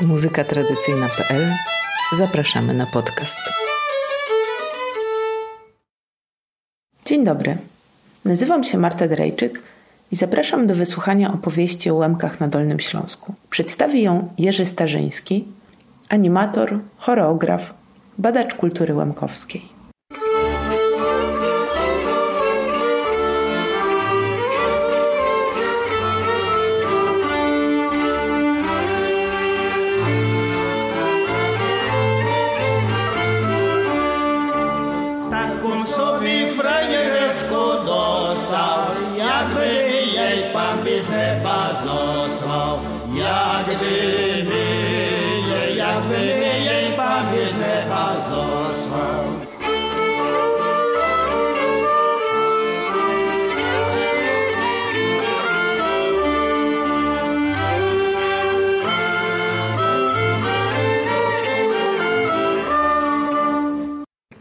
muzykatradycyjna.pl Zapraszamy na podcast. Dzień dobry. Nazywam się Marta Drejczyk i zapraszam do wysłuchania opowieści o Łemkach na Dolnym Śląsku. Przedstawi ją Jerzy Starzyński, animator, choreograf, badacz kultury łemkowskiej.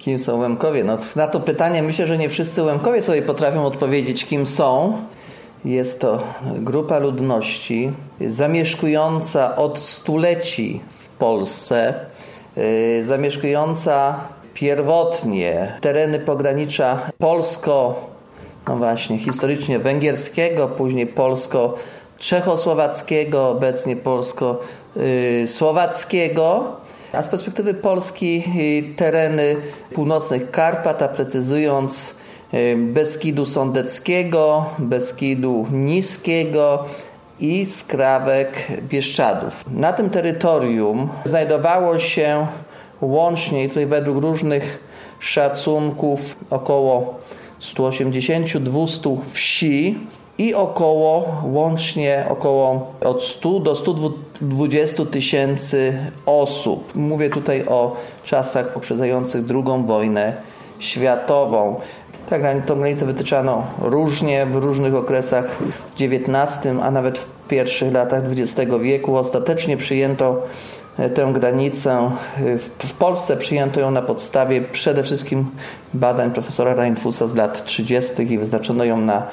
Kim są Łemkowie? No, na to pytanie myślę, że nie wszyscy Łemkowie sobie potrafią odpowiedzieć, kim są. Jest to grupa ludności zamieszkująca od stuleci w Polsce, yy, zamieszkująca pierwotnie tereny pogranicza polsko, no właśnie, historycznie węgierskiego, później polsko-czechosłowackiego, obecnie polsko-słowackiego. A z perspektywy Polski y, tereny północnych Karpat, a precyzując y, Beskidu Sądeckiego, Beskidu Niskiego i skrawek Bieszczadów. Na tym terytorium znajdowało się łącznie, tutaj według różnych szacunków, około 180-200 wsi i około, łącznie około od 100 do 120 tysięcy osób. Mówię tutaj o czasach poprzedzających II wojnę światową. Tak, tą granicę wytyczano różnie, w różnych okresach XIX, a nawet w pierwszych latach XX wieku. Ostatecznie przyjęto tę granicę. W Polsce przyjęto ją na podstawie przede wszystkim badań profesora Reinfusa z lat 30. i wyznaczono ją na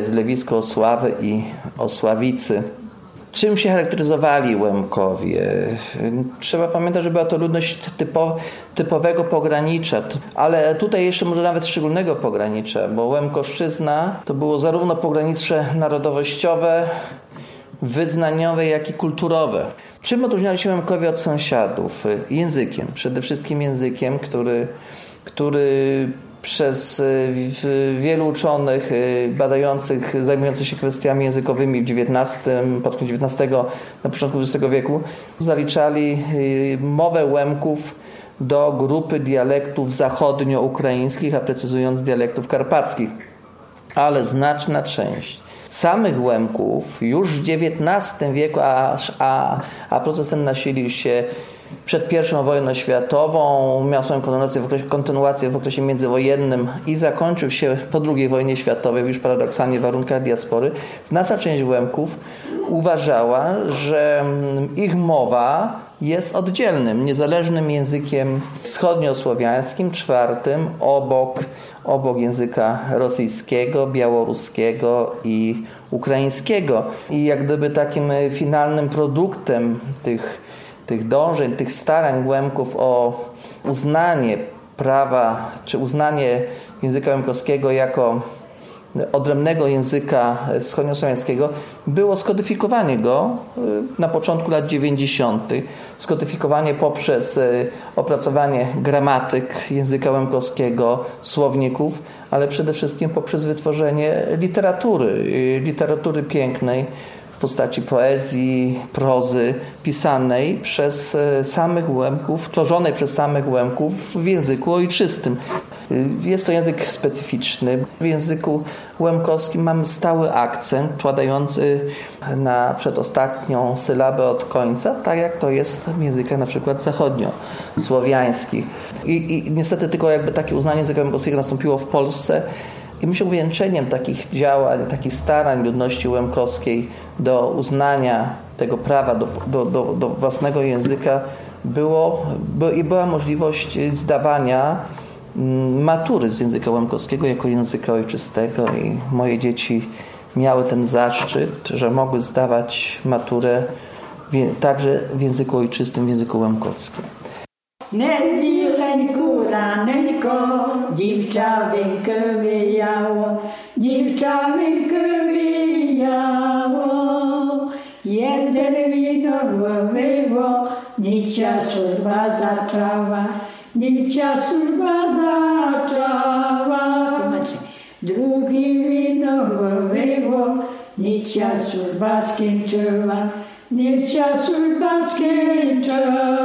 zlewisko Osławy i Osławicy. Czym się charakteryzowali Łemkowie? Trzeba pamiętać, że była to ludność typo, typowego pogranicza, ale tutaj jeszcze może nawet szczególnego pogranicza, bo Łemkoszczyzna to było zarówno pogranicze narodowościowe, wyznaniowe, jak i kulturowe. Czym odróżniali się Łemkowie od sąsiadów? Językiem. Przede wszystkim językiem, który, który przez wielu uczonych badających, zajmujących się kwestiami językowymi w XIX, pod koniec XIX, na początku XX wieku, zaliczali mowę Łemków do grupy dialektów zachodnio-ukraińskich, a precyzując dialektów karpackich. Ale znaczna część samych Łemków już w XIX wieku, a, a, a proces ten nasilił się przed I wojną światową, miał swoją kontynuację w, okresie, kontynuację w okresie międzywojennym i zakończył się po II wojnie światowej, już paradoksalnie w warunkach diaspory. Znaczna część Łemków uważała, że ich mowa jest oddzielnym, niezależnym językiem wschodniosłowiańskim, czwartym, obok, obok języka rosyjskiego, białoruskiego i ukraińskiego. I jak gdyby takim finalnym produktem tych tych dążeń, tych starań Łemków o uznanie prawa, czy uznanie języka łemkowskiego jako odrębnego języka wschodniosłowiańskiego było skodyfikowanie go na początku lat 90. Skodyfikowanie poprzez opracowanie gramatyk języka łemkowskiego, słowników, ale przede wszystkim poprzez wytworzenie literatury, literatury pięknej, w postaci poezji, prozy pisanej przez samych Łemków, tworzonej przez samych Łemków w języku ojczystym. Jest to język specyficzny. W języku łemkowskim mamy stały akcent kładający na przedostatnią sylabę od końca, tak jak to jest w językach na przykład zachodniosłowiańskich. I, I niestety tylko jakby takie uznanie języka łemkowskiego nastąpiło w Polsce i myślę, że uwieńczeniem takich działań, takich starań ludności łemkowskiej do uznania tego prawa do, do, do, do własnego języka było, by, była możliwość zdawania matury z języka łemkowskiego jako języka ojczystego i moje dzieci miały ten zaszczyt, że mogły zdawać maturę także w języku ojczystym, w języku łemkowskim. Nedzileńku raneńko, dziewcza wękę wyjało, dziewcza wękę wyjało. Jeden wino było, nicia służba zaczęła, nicia służba zaczęła. Drugi wino było, nicia służba skończyła, nicia służba skończyła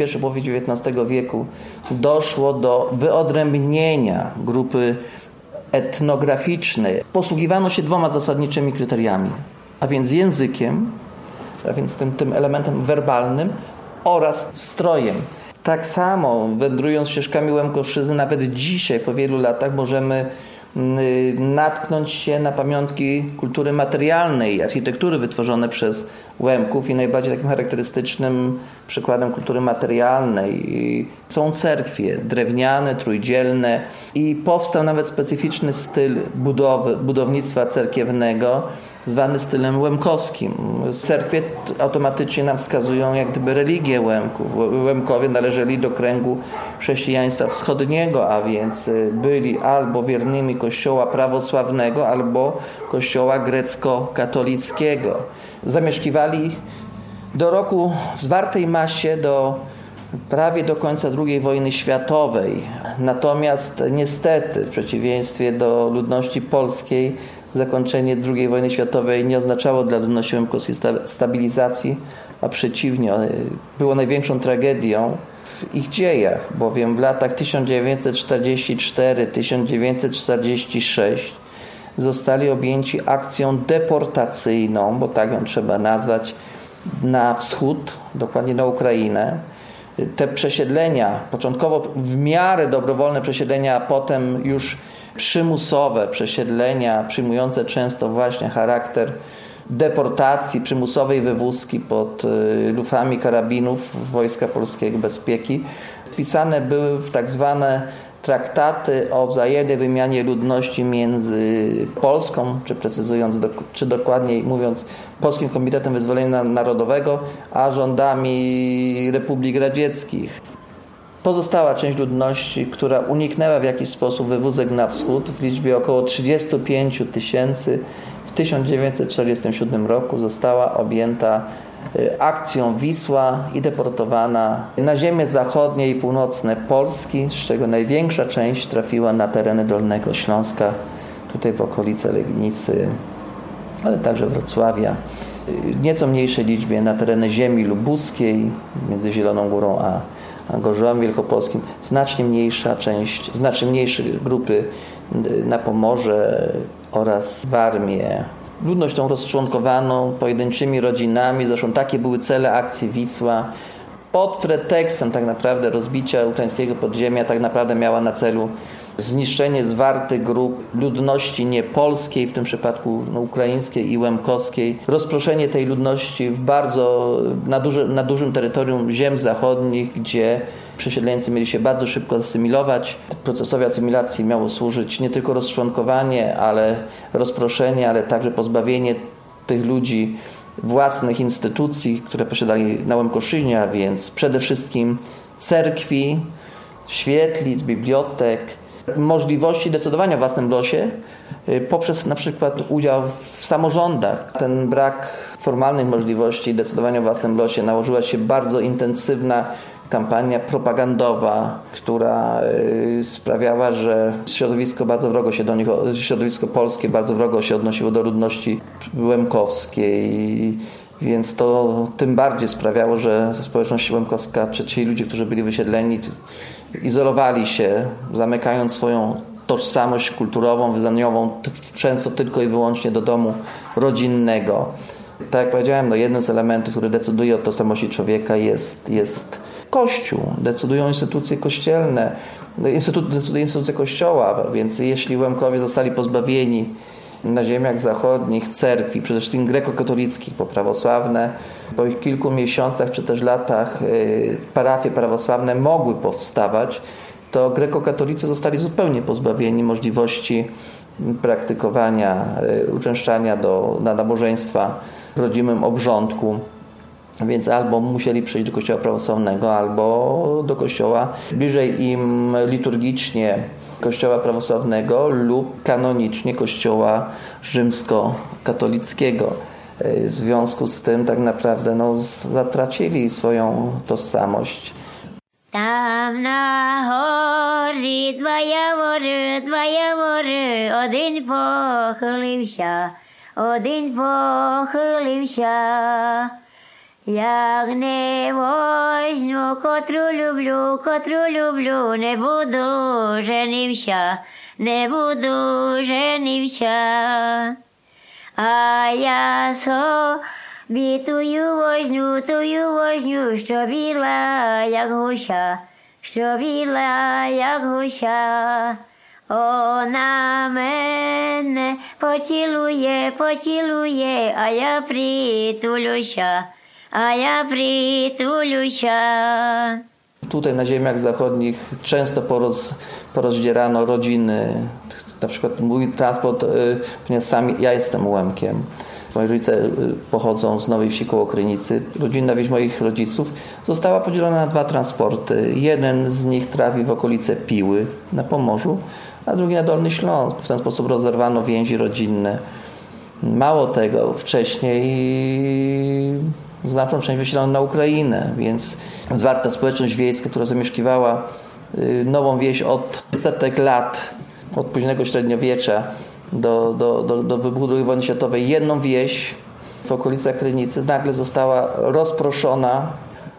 pierwszej połowie XIX wieku doszło do wyodrębnienia grupy etnograficznej. Posługiwano się dwoma zasadniczymi kryteriami, a więc językiem, a więc tym, tym elementem werbalnym oraz strojem. Tak samo wędrując ścieżkami Łemkowszyzny, nawet dzisiaj po wielu latach możemy natknąć się na pamiątki kultury materialnej, architektury wytworzone przez Łemków i najbardziej takim charakterystycznym przykładem kultury materialnej są cerkwie drewniane, trójdzielne i powstał nawet specyficzny styl budowy, budownictwa cerkiewnego zwany stylem łemkowskim. Cerkwie automatycznie nam wskazują jak gdyby religię Łemków. Łemkowie należeli do kręgu chrześcijaństwa wschodniego, a więc byli albo wiernymi kościoła prawosławnego, albo kościoła grecko-katolickiego. Zamieszkiwali do roku w zwartej masie do prawie do końca II wojny światowej. Natomiast niestety, w przeciwieństwie do ludności polskiej, zakończenie II wojny światowej nie oznaczało dla ludności łemkowskiej stabilizacji, a przeciwnie, było największą tragedią w ich dziejach, bowiem w latach 1944-1946 zostali objęci akcją deportacyjną, bo tak ją trzeba nazwać, na wschód, dokładnie na Ukrainę. Te przesiedlenia, początkowo w miarę dobrowolne przesiedlenia, a potem już przymusowe przesiedlenia, przyjmujące często właśnie charakter deportacji, przymusowej wywózki pod y, lufami karabinów Wojska Polskiego Bezpieki, wpisane były w tak zwane traktaty o wzajemnej wymianie ludności między Polską, czy precyzując, czy dokładniej mówiąc, Polskim Komitetem Wyzwolenia Narodowego, a rządami Republik Radzieckich. Pozostała część ludności, która uniknęła w jakiś sposób wywózek na wschód w liczbie około 35 tysięcy w 1947 roku została objęta akcją Wisła i deportowana na ziemię zachodnie i północne Polski, z czego największa część trafiła na tereny Dolnego Śląska, tutaj w okolice Legnicy, ale także Wrocławia. Y, nieco mniejszej liczbie na tereny ziemi lubuskiej, między Zieloną Górą a Gorzołem Wielkopolskim, znacznie mniejsza część, znacznie mniejsze grupy na Pomorze oraz w Armię. Ludność tą rozczłonkowaną pojedynczymi rodzinami, zresztą takie były cele akcji Wisła. Pod pretekstem tak naprawdę rozbicia ukraińskiego podziemia tak naprawdę miała na celu zniszczenie zwartych grup ludności niepolskiej, w tym przypadku no, ukraińskiej i łemkowskiej, rozproszenie tej ludności w bardzo, na, duże, na dużym terytorium ziem zachodnich, gdzie przesiedleńcy mieli się bardzo szybko asymilować. Procesowi asymilacji miało służyć nie tylko rozczłonkowanie, ale rozproszenie, ale także pozbawienie tych ludzi własnych instytucji, które posiadali na Łemkoszynie, a więc przede wszystkim cerkwi, świetlic, bibliotek, możliwości decydowania o własnym losie y, poprzez na przykład udział w samorządach. Ten brak formalnych możliwości decydowania o własnym losie nałożyła się bardzo intensywna kampania propagandowa, która y, sprawiała, że środowisko bardzo wrogo się do nich, środowisko polskie bardzo wrogo się odnosiło do ludności łemkowskiej. Więc to tym bardziej sprawiało, że społeczność łemkowska, czy ci ludzie, którzy byli wysiedleni, izolowali się, zamykając swoją tożsamość kulturową, wyznaniową często tylko i wyłącznie do domu rodzinnego. Tak jak powiedziałem, no jednym z elementów, który decyduje o tożsamości człowieka jest, jest Kościół. Decydują instytucje kościelne, instytut, decyduje instytucje Kościoła, więc jeśli Łemkowie zostali pozbawieni na ziemiach zachodnich cerkwi, przede wszystkim grekokatolickich, bo prawosławne po kilku miesiącach czy też latach y, parafie prawosławne mogły powstawać, to grekokatolicy zostali zupełnie pozbawieni możliwości praktykowania, y, uczęszczania do, na nabożeństwa w rodzimym obrządku. Więc albo musieli przyjść do kościoła prawosławnego, albo do kościoła bliżej im liturgicznie kościoła prawosławnego lub kanonicznie kościoła rzymskokatolickiego. W związku z tym tak naprawdę no, zatracili swoją tożsamość. Tam na hory dwa jawory, dwa jawory, один похилився, один похилився. Як не возьму, котру люблю, котру люблю, не буду женився, не буду женився. А я собі тую возьму, тую возьму, що біла, як гуся, що біла, як гуся. Ona мене поцілує, поцілує, а я притулюся, a ja przytulusia. Tutaj na ziemiach zachodnich często poroz, porozdzierano rodziny. Na przykład mój transport, y, ponieważ sami ja jestem Łemkiem. Moi rodzice y, pochodzą z Nowej Wsi koło Krynicy. Rodzinna wieś moich rodziców została podzielona na dwa transporty. Jeden z nich trafi w okolice Piły na Pomorzu, a drugi na Dolny Śląsk. W ten sposób rozerwano więzi rodzinne. Mało tego, wcześniej znaczną część wysiedlono na Ukrainę, więc zwarta społeczność wiejska, która zamieszkiwała y, nową wieś od setek lat, od późnego średniowiecza do, do, do, do wybuchu II wojny światowej, jedną wieś w okolicach Krynicy nagle została rozproszona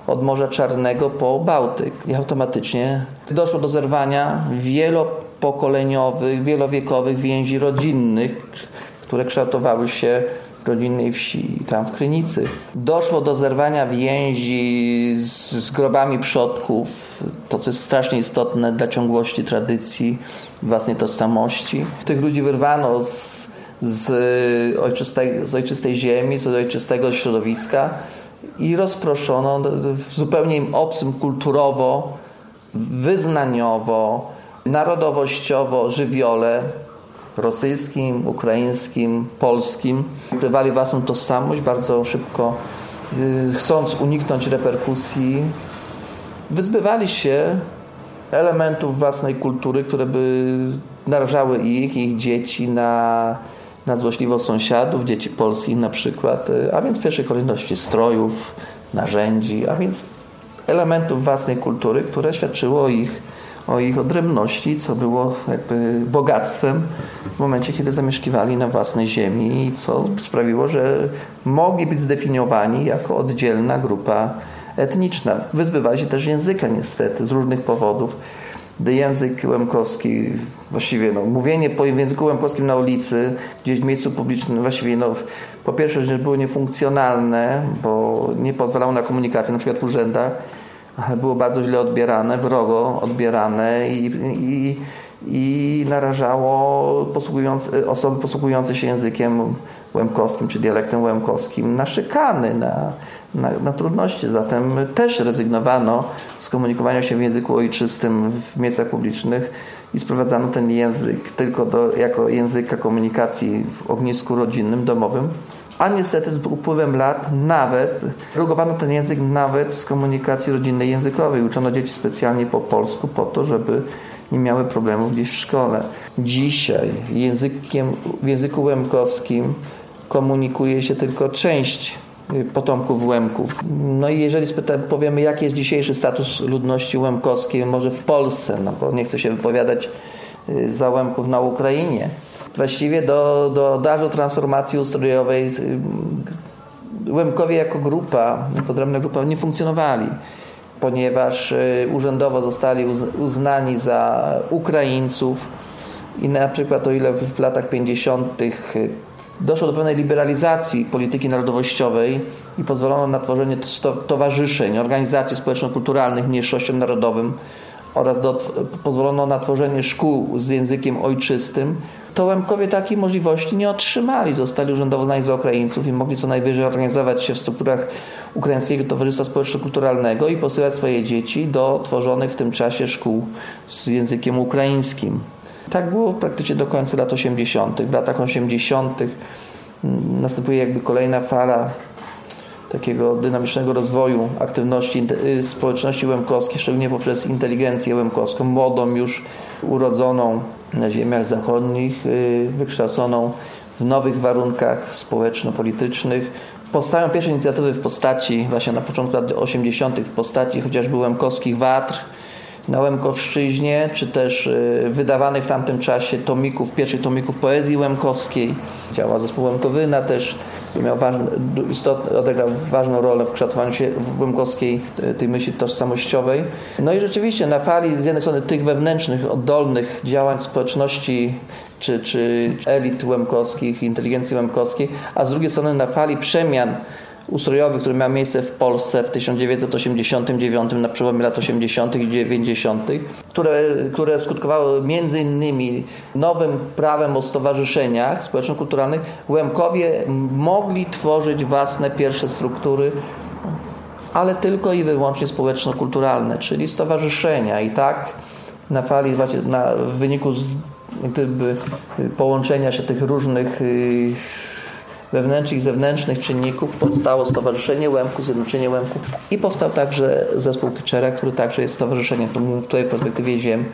od Morza Czarnego po Bałtyk i automatycznie doszło do zerwania wielopokoleniowych, wielowiekowych więzi rodzinnych, które kształtowały się rodzinnej wsi, tam w Krynicy. Doszło do zerwania więzi z, z grobami przodków, to co jest strasznie istotne dla ciągłości tradycji, własnej tożsamości. Tych ludzi wyrwano z, z, ojczystej, z ojczystej ziemi, z ojczystego środowiska i rozproszono w zupełnie im obcym kulturowo, wyznaniowo, narodowościowo żywiole rosyjskim, ukraińskim, polskim. Ukrywali własną tożsamość bardzo szybko, y, chcąc uniknąć reperkusji. Wyzbywali się elementów własnej kultury, które by narażały ich ich dzieci na, na złośliwość sąsiadów, dzieci polskich na przykład, y, a więc w pierwszej kolejności strojów, narzędzi, a więc elementów własnej kultury, które świadczyło o ich o ich odrębności, co było jakby bogactwem w momencie, kiedy zamieszkiwali na własnej ziemi i co sprawiło, że mogli być zdefiniowani jako oddzielna grupa etniczna. Wyzbywali się też języka niestety z różnych powodów. Język łemkowski, właściwie no, mówienie po języku łemkowskim na ulicy, gdzieś w miejscu publicznym, właściwie no, po pierwsze, że było niefunkcjonalne, bo nie pozwalało na komunikację, na przykład w urzędach, było bardzo źle odbierane, wrogo odbierane i, i, i narażało osoby posługujące się językiem łemkowskim czy dialektem łemkowskim na szykany, na, na, na, trudności. Zatem też rezygnowano z komunikowania się w języku ojczystym w miejscach publicznych i sprowadzano ten język tylko do, jako języka komunikacji w ognisku rodzinnym, domowym a niestety z upływem lat nawet rugowano ten język nawet z komunikacji rodzinnej językowej. Uczono dzieci specjalnie po polsku po to, żeby nie miały problemów gdzieś w szkole. Dzisiaj językiem, w języku łemkowskim komunikuje się tylko część potomków Łemków. No i jeżeli spytam, powiemy, jaki jest dzisiejszy status ludności łemkowskiej, może w Polsce, no bo nie chcę się wypowiadać y, za Łemków na Ukrainie, właściwie do, do darzu transformacji ustrojowej Łemkowie jako grupa, podrębna grupa nie funkcjonowali, ponieważ y, urzędowo zostali uznani za Ukraińców i na przykład o ile w latach 50. Y, doszło do pewnej liberalizacji polityki narodowościowej i pozwolono na tworzenie towarzyszeń, organizacji społeczno-kulturalnych mniejszościom narodowym oraz do, pozwolono na tworzenie szkół z językiem ojczystym, to Łemkowie takiej możliwości nie otrzymali. Zostali urzędowo za Ukraińców i mogli co najwyżej organizować się w strukturach Ukraińskiego Towarzystwa Społeczno-Kulturalnego i posyłać swoje dzieci do tworzonych w tym czasie szkół z językiem ukraińskim. Tak było praktycznie do końca lat 80. W latach 80. następuje jakby kolejna fala takiego dynamicznego rozwoju aktywności y, społeczności łemkowskiej, szczególnie poprzez inteligencję łemkowską, młodą już urodzoną na ziemiach zachodnich, y, wykształconą w nowych warunkach społeczno-politycznych. Powstają pierwsze inicjatywy w postaci, właśnie na początku lat 80., w postaci chociażby łemkowskich watr, na Łemkowszczyźnie, czy też y, wydawanych w tamtym czasie tomików, pierwszych tomików poezji łemkowskiej. Działa zespół Łemkowyna też, który miał ważny, istotny, odegrał ważną rolę w kształtowaniu się łemkowskiej y, tej myśli tożsamościowej. No i rzeczywiście na fali z jednej strony tych wewnętrznych, oddolnych działań społeczności czy, czy elit łemkowskich, inteligencji łemkowskiej, a z drugiej strony na fali przemian ustrojowy, który miał miejsce w Polsce w 1989, na przełomie lat 80. i 90., które, które skutkowały między innymi nowym prawem o stowarzyszeniach społeczno-kulturalnych, Łemkowie mogli tworzyć własne pierwsze struktury ale tylko i wyłącznie społeczno-kulturalne, czyli stowarzyszenia. I tak na fali, na, w wyniku z, gdyby, połączenia się tych różnych y, wewnętrznych i zewnętrznych czynników powstało Stowarzyszenie Łemku, Zjednoczenie Łemku i powstał także zespół Kiczera, który także jest stowarzyszeniem tutaj w perspektywie ziem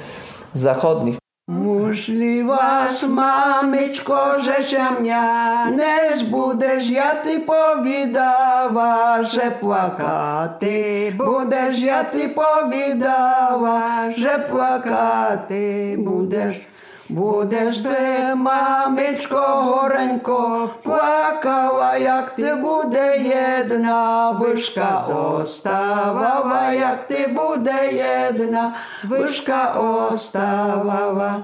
zachodnich. Muszli was, mamyczko, że się nie zbudesz, ja ty powidała, że płakaty budesz, ja ty powidała, że płakaty budesz. Будеш ти, мамичко, горенько, плакала, як ти буде єдна, вишка оставала, як ти буде єдна, вишка оставала.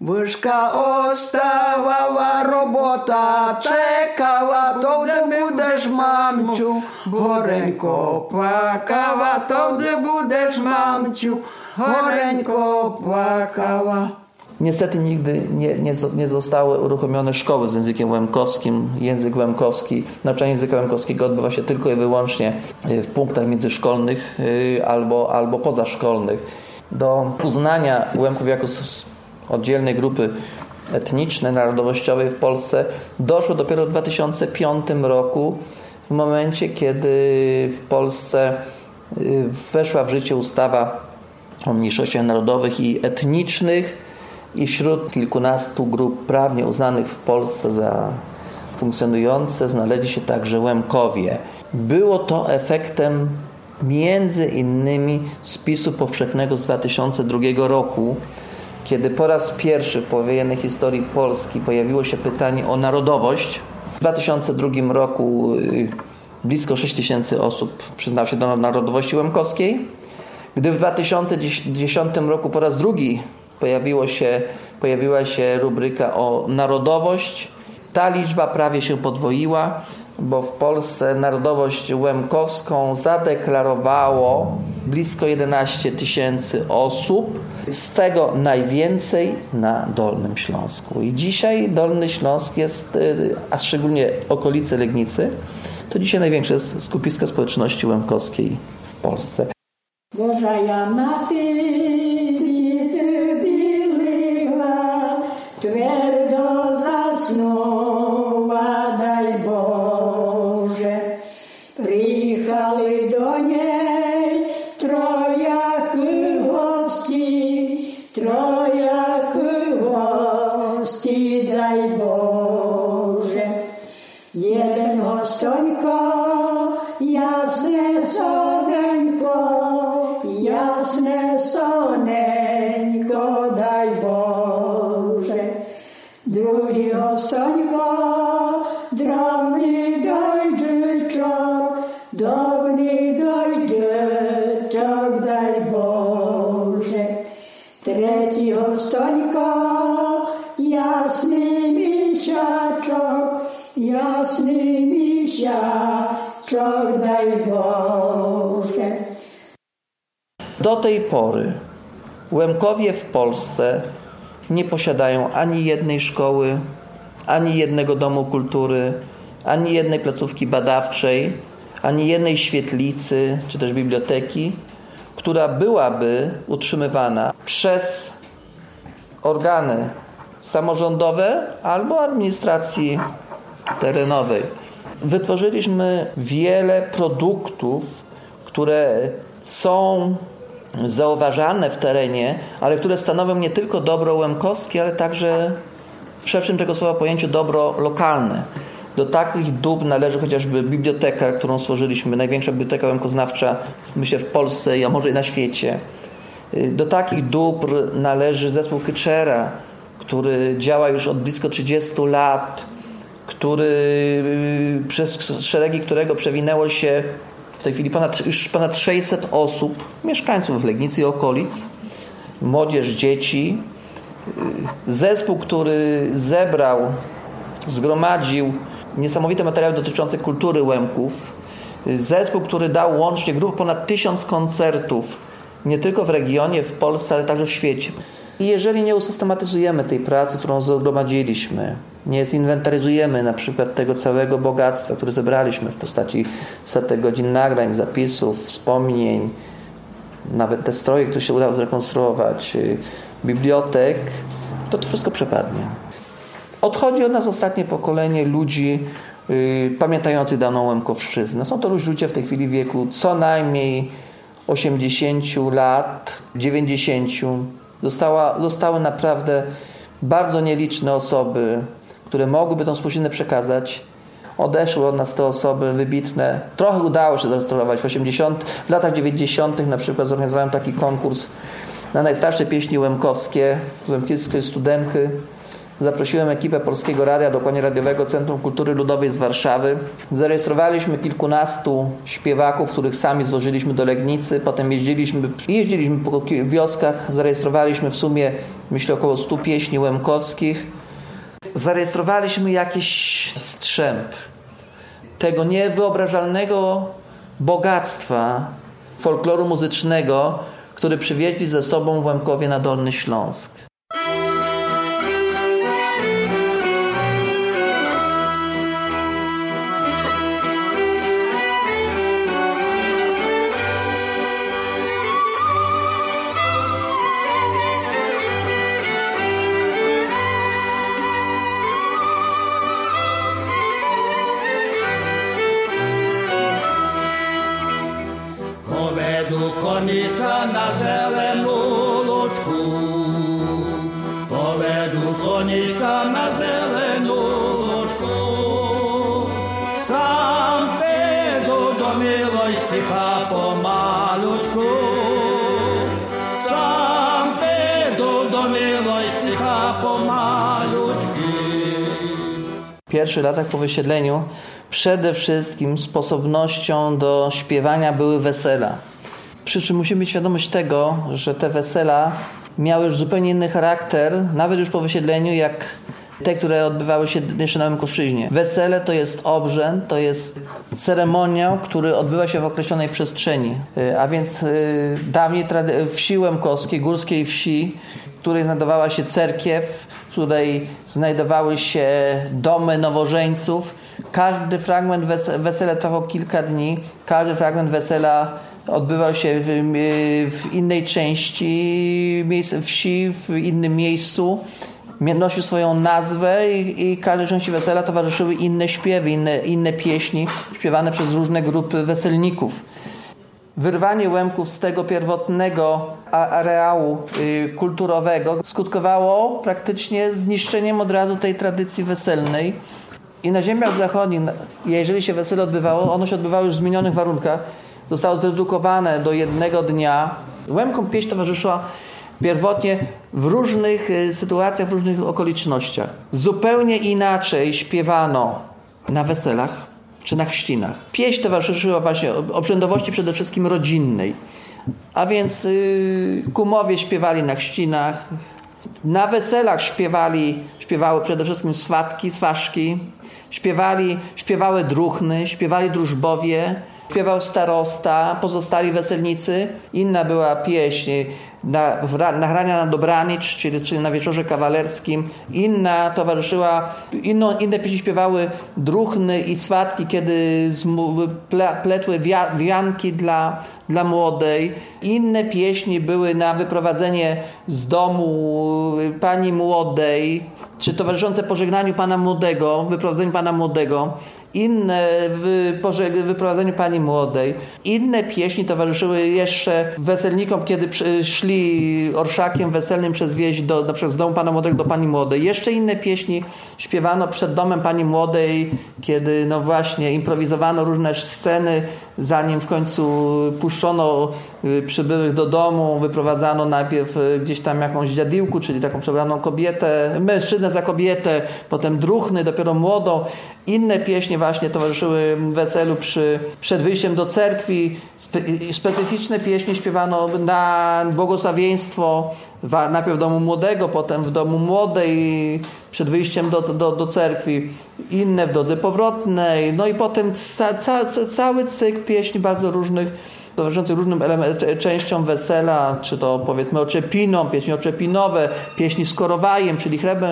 Вишка оставала, робота чекала, то де будеш мамчу, горенько плакала, то де будеш мамчу, горенько плакала. Niestety nigdy nie, nie, nie zostały uruchomione szkoły z językiem łemkowskim. Język łemkowski, nauczanie języka łemkowskiego odbywa się tylko i wyłącznie y, w punktach międzyszkolnych y, albo, albo pozaszkolnych. Do uznania Łemków jako oddzielnej grupy etnicznej, narodowościowej w Polsce doszło dopiero w 2005 roku, w momencie kiedy w Polsce y, weszła w życie ustawa o mniejszościach narodowych i etnicznych, i wśród kilkunastu grup prawnie uznanych w Polsce za funkcjonujące znaleźli się także Łemkowie. Było to efektem między innymi spisu powszechnego z 2002 roku, kiedy po raz pierwszy w powojennej historii Polski pojawiło się pytanie o narodowość. W 2002 roku y, blisko 6 tysięcy osób przyznało się do narodowości łemkowskiej. Gdy w 2010 roku po raz drugi pojawiło się, pojawiła się rubryka o narodowość. Ta liczba prawie się podwoiła, bo w Polsce narodowość łemkowską zadeklarowało blisko 11 tysięcy osób, z tego najwięcej na Dolnym Śląsku. I dzisiaj Dolny Śląsk jest, y, a szczególnie okolice Legnicy, to dzisiaj największe skupisko społeczności łemkowskiej w Polsce. Boża Jana, tej pory Łemkowie w Polsce nie posiadają ani jednej szkoły, ani jednego domu kultury, ani jednej placówki badawczej, ani jednej świetlicy czy też biblioteki, która byłaby utrzymywana przez organy samorządowe albo administracji terenowej. Wytworzyliśmy wiele produktów, które są zauważane w terenie, ale które stanowią nie tylko dobro łemkowskie, ale także w szerszym tego słowa pojęciu dobro lokalne. Do takich dóbr należy chociażby biblioteka, którą stworzyliśmy, największa biblioteka łemkoznawcza, myślę, w Polsce, a może i na świecie. Do takich dóbr należy zespół Kyczera, który działa już od blisko 30 lat, który, przez szeregi którego przewinęło się tej chwili ponad, już ponad 600 osób, mieszkańców Legnicy i okolic, młodzież, dzieci. Zespół, który zebrał, zgromadził niesamowite materiały dotyczące kultury Łemków. Zespół, który dał łącznie grup ponad tysiąc koncertów, nie tylko w regionie, w Polsce, ale także w świecie. I jeżeli nie usystematyzujemy tej pracy, którą zgromadziliśmy, nie zinwentaryzujemy na przykład tego całego bogactwa, które zebraliśmy w postaci setek godzin nagrań, zapisów, wspomnień, nawet te stroje, które się udało zrekonstruować, y, bibliotek, to to wszystko przepadnie. Odchodzi od nas ostatnie pokolenie ludzi yy, pamiętających daną Łemkowszczyznę. Są to już ludzie w tej chwili wieku co najmniej 80 lat, 90. Została, zostały naprawdę bardzo nieliczne osoby, które mogłyby tą spuściznę przekazać. Odeszły od nas te osoby wybitne. Trochę udało się zrestaurować w 80, w latach 90. na przykład zorganizowałem taki konkurs na najstarsze pieśni łemkowskie, łemkowskie studenki. Zaprosiłem ekipę Polskiego Radia, dokładnie Radiowego Centrum Kultury Ludowej z Warszawy. Zarejestrowaliśmy kilkunastu śpiewaków, których sami złożyliśmy do Legnicy. Potem jeździliśmy, jeździliśmy po wioskach, zarejestrowaliśmy w sumie, myślę, około 100 pieśni łemkowskich. Zarejestrowaliśmy jakiś strzęp tego niewyobrażalnego bogactwa folkloru muzycznego, który przywieźli ze sobą Łemkowie na Dolny Śląsk. Pierwszych latach po wysiedleniu przede wszystkim sposobnością do śpiewania były wesela. Przy czym musimy mieć świadomość tego, że te wesela miały już zupełnie inny charakter, nawet już po wysiedleniu, jak te, które odbywały się jeszcze na Łemkowszczyźnie. Wesele to jest obrzęd, to jest ceremoniał, który odbywa się w określonej przestrzeni. Y, A więc y, dawniej trady- wsi łemkowskiej, górskiej wsi, w której znajdowała się cerkiew, w której znajdowały się domy nowożeńców. Każdy fragment wes- wesela trwał kilka dni, każdy fragment wesela odbywał się w, w innej części wsi, w innym miejscu. Nosił swoją nazwę i, i każdej części wesela towarzyszyły inne śpiewy, inne, inne pieśni śpiewane przez różne grupy weselników. Wyrwanie Łemków z tego pierwotnego areału y, kulturowego skutkowało praktycznie zniszczeniem od razu tej tradycji weselnej. I na ziemiach zachodnich, jeżeli się wesele odbywało, ono się odbywało już w zmienionych warunkach. Zostało zredukowane do jednego dnia. Łemkom pieśń towarzyszyła pierwotnie w różnych y, sytuacjach, w różnych okolicznościach. Zupełnie inaczej śpiewano na weselach czy na chrzcinach. Pieśń towarzyszyła właśnie obrzędowości przede wszystkim rodzinnej. A więc yy, kumowie śpiewali na chrzcinach, na weselach śpiewali, śpiewały przede wszystkim swatki, swaszki, śpiewali, śpiewały druchny, śpiewali drużbowie, śpiewał starosta, pozostali weselnicy. Inna była pieśń na, nagrania na dobranic, czyli, czyli na wieczorze kawalerskim. Inna towarzyszyła, inno, inne pieśni śpiewały druchny i swatki, kiedy ple, pletły wia, wianki dla, dla młodej. Inne pieśni były na wyprowadzenie z domu pani młodej, czy towarzyszące pożegnaniu pana młodego, wyprowadzeniu pana młodego, inne w wyprowadzeniu pani młodej. Inne pieśni towarzyszyły jeszcze weselnikom, kiedy szli orszakiem weselnym przez wieś do, na przykład z domu pana młodego do pani młodej. Jeszcze inne pieśni śpiewano przed domem pani młodej, kiedy no właśnie improwizowano różne sceny, zanim w końcu puszczono przybyłych do domu, wyprowadzano najpierw y, gdzieś tam jakąś dziadiłku, czyli taką przebraną kobietę, mężczyznę za kobietę, potem druhny, dopiero młodą. Inne pieśni właśnie towarzyszyły weselu przy, przed wyjściem do cerkwi. Spe, specyficzne pieśni śpiewano na błogosławieństwo, najpierw w domu młodego, potem w domu młodej, przed wyjściem do, do, do cerkwi. Inne w drodze powrotnej. No i potem ca, ca, cały cykl pieśni bardzo różnych towarzyszących różnym częściom wesela, czy to powiedzmy oczepinom, pieśni oczepinowe, pieśni z korowajem, czyli chlebem,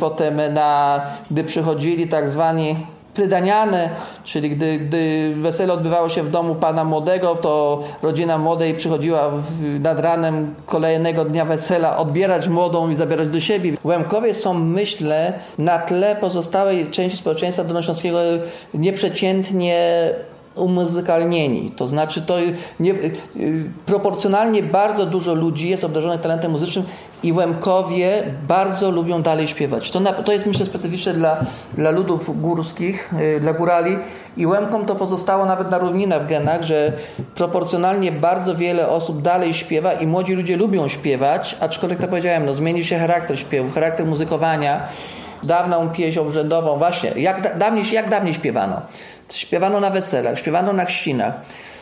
potem na, gdy przychodzili tak zwani prydaniane, czyli gdy, gdy wesele odbywało się w domu pana młodego, to rodzina młodej przychodziła nad ranem kolejnego dnia wesela odbierać młodą i zabierać do siebie. Łemkowie są, myślę, na tle pozostałej części społeczeństwa dolnośląskiego nieprzeciętnie umuzykalnieni. To znaczy, to nie, y, proporcjonalnie bardzo dużo ludzi jest obdarzonych talentem muzycznym i Łemkowie bardzo lubią dalej śpiewać. To, na, to jest myślę specyficzne dla, dla ludów górskich, y, dla górali i Łemkom to pozostało nawet na równinach w genach, że proporcjonalnie bardzo wiele osób dalej śpiewa i młodzi ludzie lubią śpiewać, aczkolwiek to powiedziałem, no, zmienił się charakter śpiewu, charakter muzykowania. Dawną pieśń obrzędową, właśnie, jak, dawniej, jak dawniej śpiewano? Śpiewano na weselach, śpiewano na chrzcinach,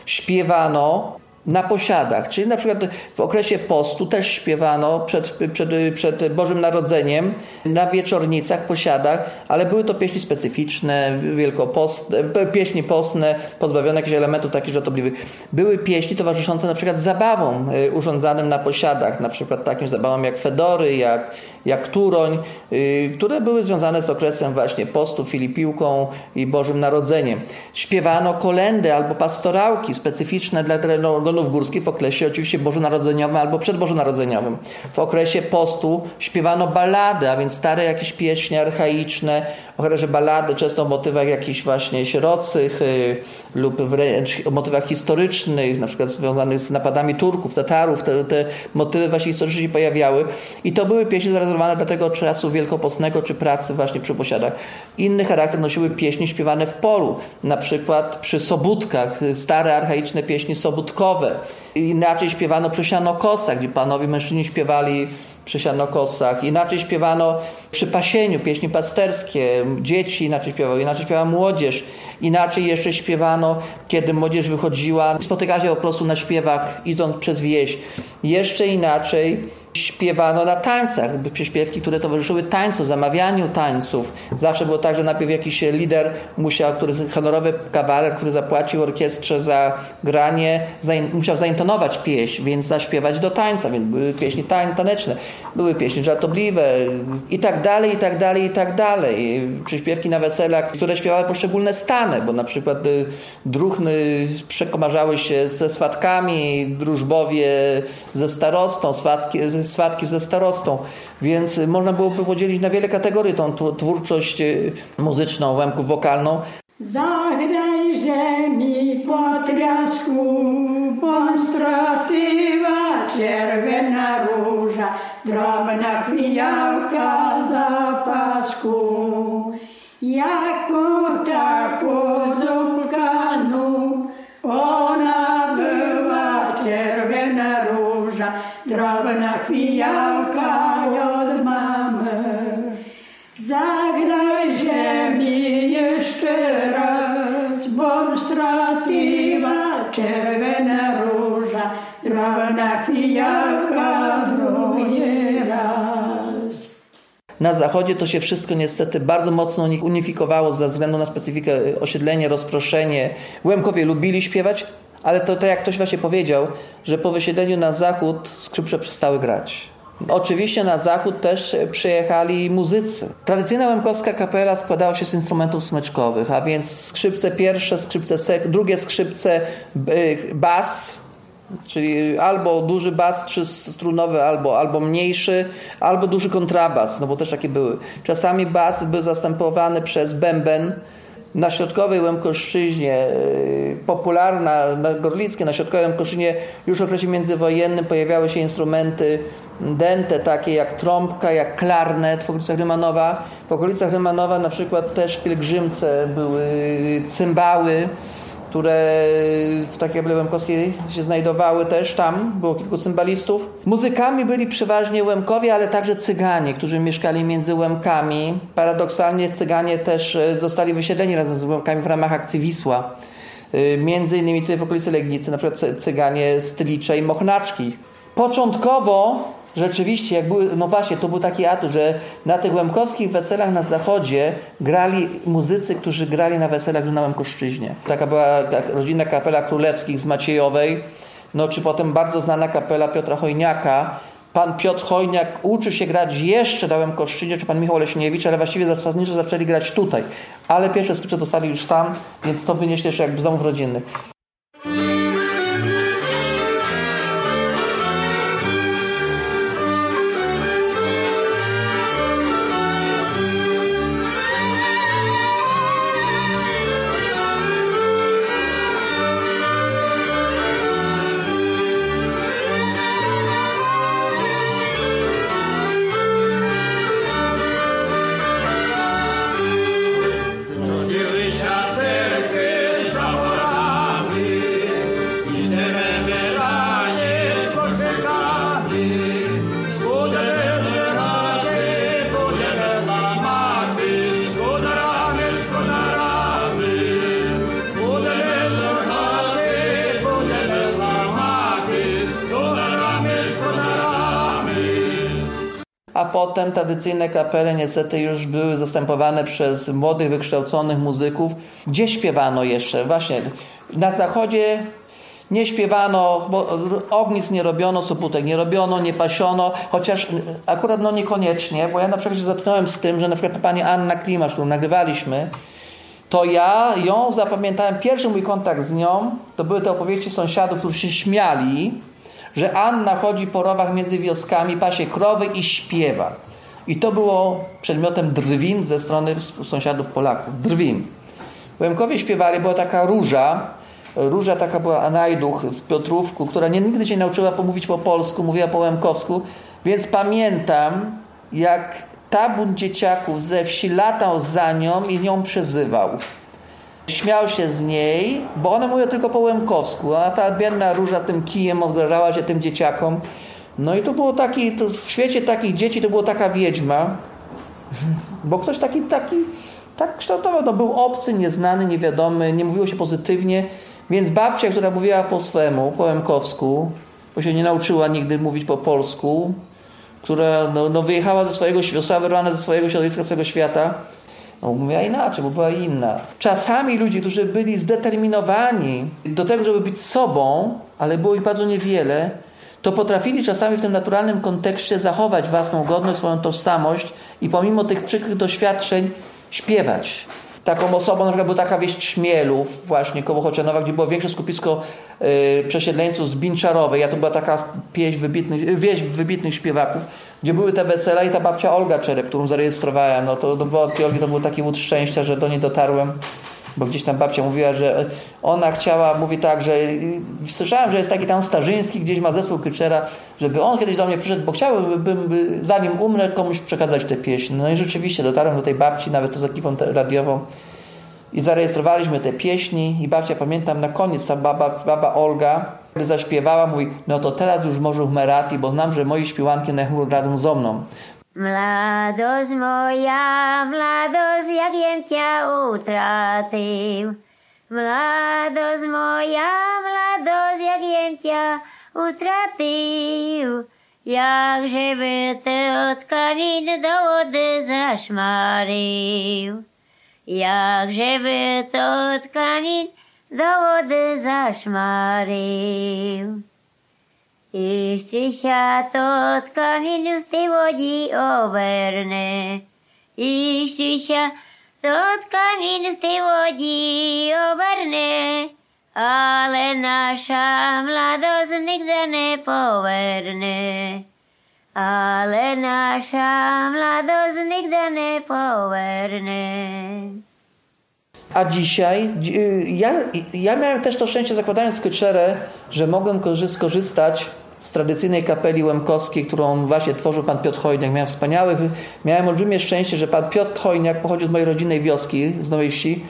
śpiewano na posiadach, czyli na przykład w okresie postu też śpiewano przed, przed, przed Bożym Narodzeniem na wieczornicach, posiadach, ale były to pieśni specyficzne, wielkopostne, pieśni postne, pozbawione jakichś elementów takich żartobliwych. Były pieśni towarzyszące na przykład zabawom y, urządzanym na posiadach, na przykład takim zabawom jak fedory, jak, jak turoń, y, które były związane z okresem właśnie postu, filipiłką i Bożym Narodzeniem. Śpiewano kolendy albo pastorałki specyficzne dla terenów górskich w okresie oczywiście bożonarodzeniowym albo przedbożonarodzeniowym. W okresie postu śpiewano ballady, a więc stare jakieś pieśni archaiczne, o charakterze ballady, często o motywach jakichś właśnie sierocych y, lub wręcz o motywach historycznych, na przykład związanych z napadami Turków, Tatarów. Te, te motywy właśnie historyczne się pojawiały i to były pieśni zarezerwowane dla tego czasu wielkopostnego czy pracy właśnie przy posiadach. Inny charakter nosiły pieśni śpiewane w polu, na przykład przy sobótkach, stare archaiczne pieśni sobótkowe. Inaczej śpiewano przy sianokosach, gdzie panowie mężczyźni śpiewali przy sianokosach. Inaczej śpiewano przy pasieniu, pieśni pasterskie, dzieci inaczej śpiewały, inaczej śpiewała młodzież. Inaczej jeszcze śpiewano, kiedy młodzież wychodziła, spotykała się po prostu na śpiewach, idąc przez wieś. Jeszcze inaczej śpiewano na tańcach, przyśpiewki, które towarzyszyły tańcu, zamawianiu tańców. Zawsze było tak, że najpierw jakiś lider musiał, który honorowy kawaler, który zapłacił orkiestrze za granie, musiał zaintonować pieśń, więc zaśpiewać do tańca, więc były pieśni taneczne, były pieśni żartobliwe i tak dalej, i tak dalej, i tak dalej. Przyśpiewki na weselach, które śpiewały poszczególne stany, bo na przykład y, druchny przekomarzały się ze swatkami, drużbowie ze starostą, swatki, swatki ze starostą, więc można byłoby podzielić na wiele kategorii tą twórczość y, muzyczną, łemków wokalną. Zagrajże mi potriasku, monstratywa, czerwona róża, drobna pijałka zapasku. Jako taką zupkanu, ona była czerwona róża, drobna pijałka od mamy. Zagraj ziemi jeszcze raz, bom stratywa, czerwona róża, drobna pijałka drugi raz. Na zachodzie to się wszystko niestety bardzo mocno unifikowało ze względu na specyfikę osiedlenie, rozproszenie. Łemkowie lubili śpiewać, ale to, to jak ktoś właśnie powiedział, że po wysiedleniu na zachód skrzypce przestały grać. Oczywiście na zachód też przyjechali muzycy. Tradycyjna łemkowska kapela składała się z instrumentów smyczkowych, a więc skrzypce pierwsze, skrzypce sek, drugie skrzypce, bas, Czyli albo duży bas trzystrunowy, albo, albo mniejszy, albo duży kontrabas, no bo też takie były. Czasami bas był zastępowany przez bęben. Na środkowej Łemkoszczyźnie, y, popularna, na Gorlickie, na środkowej Łemkoszczyźnie już w okresie międzywojennym pojawiały się instrumenty dente, takie jak trąbka, jak klarnet w okolicach Rymanowa. W okolicach Rymanowa na przykład też w pielgrzymce były cymbały, które w takiej Łemkowskiej się znajdowały też tam, było kilku cymbalistów. Muzykami byli przeważnie Łemkowie, ale także Cyganie, którzy mieszkali między Łemkami. Paradoksalnie Cyganie też e, zostali wysiedleni razem z Łemkami w ramach akcji Wisła. E, między innymi tutaj w okolicy Legnicy, na przykład Cyganie Stylicze i Mochnaczki. Początkowo rzeczywiście, jak były, no właśnie, to był taki atut, że na tych łemkowskich weselach na zachodzie grali muzycy, którzy grali na weselach na Łemkoszczyźnie. Taka była rodzinna kapela królewskich z Maciejowej, no czy potem bardzo znana kapela Piotra Chojniaka. Pan Piotr Chojniak uczy się grać jeszcze na Łemkoszczyźnie, czy pan Michał Leśniewicz, ale właściwie zasadniczo zaczęli grać tutaj. Ale pierwsze skrypty dostali już tam, więc to wynieśli jeszcze jakby z domów rodzinnych. Potem tradycyjne kapele niestety już były zastępowane przez młodych, wykształconych muzyków. Gdzie śpiewano jeszcze? Właśnie na zachodzie nie śpiewano, bo ognisk nie robiono, soputek nie robiono, nie pasiono, chociaż akurat no niekoniecznie, bo ja na przykład się zatknąłem z tym, że na przykład pani Anna Klimasz, którą nagrywaliśmy, to ja ją zapamiętałem, pierwszy mój kontakt z nią, to były te opowieści sąsiadów, którzy się śmiali, że Anna chodzi po rowach między wioskami, pasie krowy i śpiewa. I to było przedmiotem drwin ze strony sąsiadów Polaków. Drwin. Łemkowie śpiewali, była taka róża, Róża taka była Anajduch w Piotrówku, która nie, nigdy się nauczyła pomówić po polsku, mówiła po łemkowsku, więc pamiętam, jak tabun dzieciaków ze wsi latał za nią i nią przezywał. Śmiał się z niej, bo one mówią tylko po łemkowsku, a ta biedna róża tym kijem odgrażała się tym dzieciakom. No i to było taki, to w świecie takich dzieci to było taka wiedźma, bo ktoś taki, taki tak kształtował, to był obcy, nieznany, niewiadomy, nie mówiło się pozytywnie, więc babcia, która mówiła po swemu, po łemkowsku, bo się nie nauczyła nigdy mówić po polsku, która no, no wyjechała ze swojego, została wyrwana ze swojego środowiska, całego świata, no, mówiła inaczej, bo była inna. Czasami ludzie, którzy byli zdeterminowani do tego, żeby być sobą, ale było ich bardzo niewiele, to potrafili czasami w tym naturalnym kontekście zachować własną godność, swoją tożsamość i pomimo tych przykrych doświadczeń śpiewać. Taką osobą na przykład była taka wieś Trzmielów, właśnie koło Chocianowa, gdzie było większe skupisko yy, przesiedleńców z Binczarowej. Ja to była taka pieśń wybitnych, wieś wybitnych śpiewaków, gdzie były te wesela i ta babcia Olga Czerep, którą zarejestrowałem. No to do babci Olgi to był taki łód szczęścia, że do niej dotarłem bo gdzieś tam babcia mówiła, że ona chciała, mówi tak, że słyszałem, że jest taki tam Starzyński, gdzieś ma zespół Kyczera, żeby on kiedyś do mnie przyszedł, bo chciałbym, zanim umrę, komuś przekazać tę pieśń. No i rzeczywiście dotarłem do tej babci, nawet to z ekipą radiową i zarejestrowaliśmy te pieśni i babcia, pamiętam, na koniec ta baba, baba Olga, zaśpiewała, mówi, no to teraz już może w Merati, bo znam, że moi śpiewanki chór razem ze mną. Mladosť moja, mladosť, jak jem ťa utratil. Mladosť moja, mladosť, jak jem ťa utratil. Jakže by te od kanin do vody zašmaril. Jakže by to od do vody zašmaril. Iščiša to tkaninu z tej vodi overne, iščiša to tkaninu z tej vodi overne, ale naša mladosť nikde nepoverne. Ale naša mladosť nikde nepoverne. A dzisiaj, y, ja, ja miałem też to szczęście zakładając kyczerę, że mogłem korzy- skorzystać z tradycyjnej kapeli łemkowskiej, którą właśnie tworzył pan Piotr Chojniak. Miałem wspaniałych, miałem olbrzymie szczęście, że pan Piotr Chojniak pochodził z mojej rodzinnej wioski, z Nowej Wsi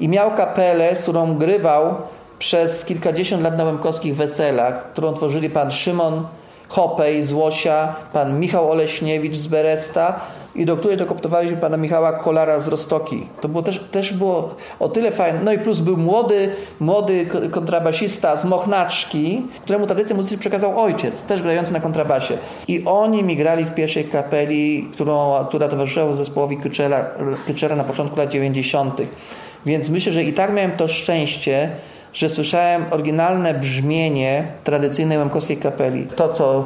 i miał kapelę, z którą grywał przez kilkadziesiąt lat na łemkowskich weselach, którą tworzyli pan Szymon Hopej z Łosia, pan Michał Oleśniewicz z Beresta i do której dokoptowaliśmy pana Michała Kolara z Rostoki. To było też, też było o tyle fajne. No i plus był młody, młody ko- kontrabasista z Mochnaczki, któremu tradycję muzyczną przekazał ojciec, też grający na kontrabasie. I oni mi grali w pierwszej kapeli, którą, która towarzyszyła zespołowi Kyczera, Kyczera na początku lat 90. Więc myślę, że i tak miałem to szczęście, że słyszałem oryginalne brzmienie tradycyjnej łemkowskiej kapeli. To, co,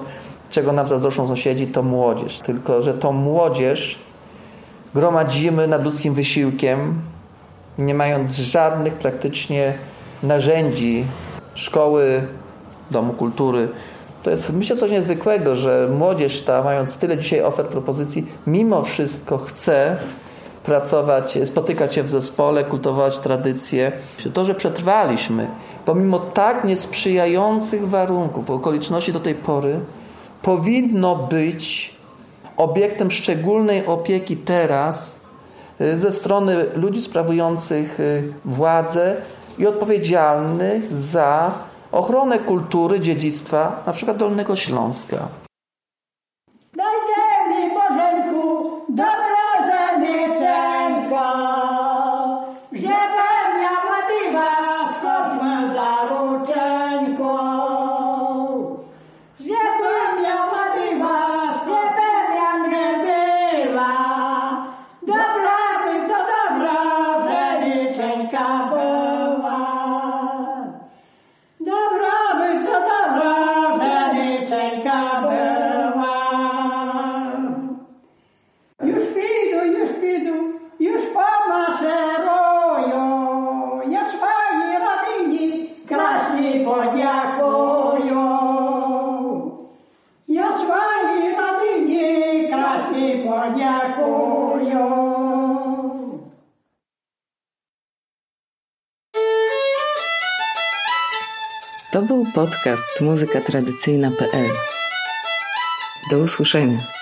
czego nam zazdroszczą sąsiedzi, to młodzież. Tylko, że tą młodzież gromadzimy nad ludzkim wysiłkiem, nie mając żadnych praktycznie narzędzi szkoły, domu kultury. To jest myślę coś niezwykłego, że młodzież ta, mając tyle dzisiaj ofert, propozycji, mimo wszystko chce pracować, spotykać się w zespole, kultywować tradycje. To, że przetrwaliśmy, pomimo tak niesprzyjających warunków, okoliczności do tej pory, powinno być obiektem szczególnej opieki teraz y, ze strony ludzi sprawujących y, władzę i odpowiedzialnych za ochronę kultury, dziedzictwa, na przykład Dolnego Śląska. Podcast muzykatradycyjna.pl. Do usłyszenia.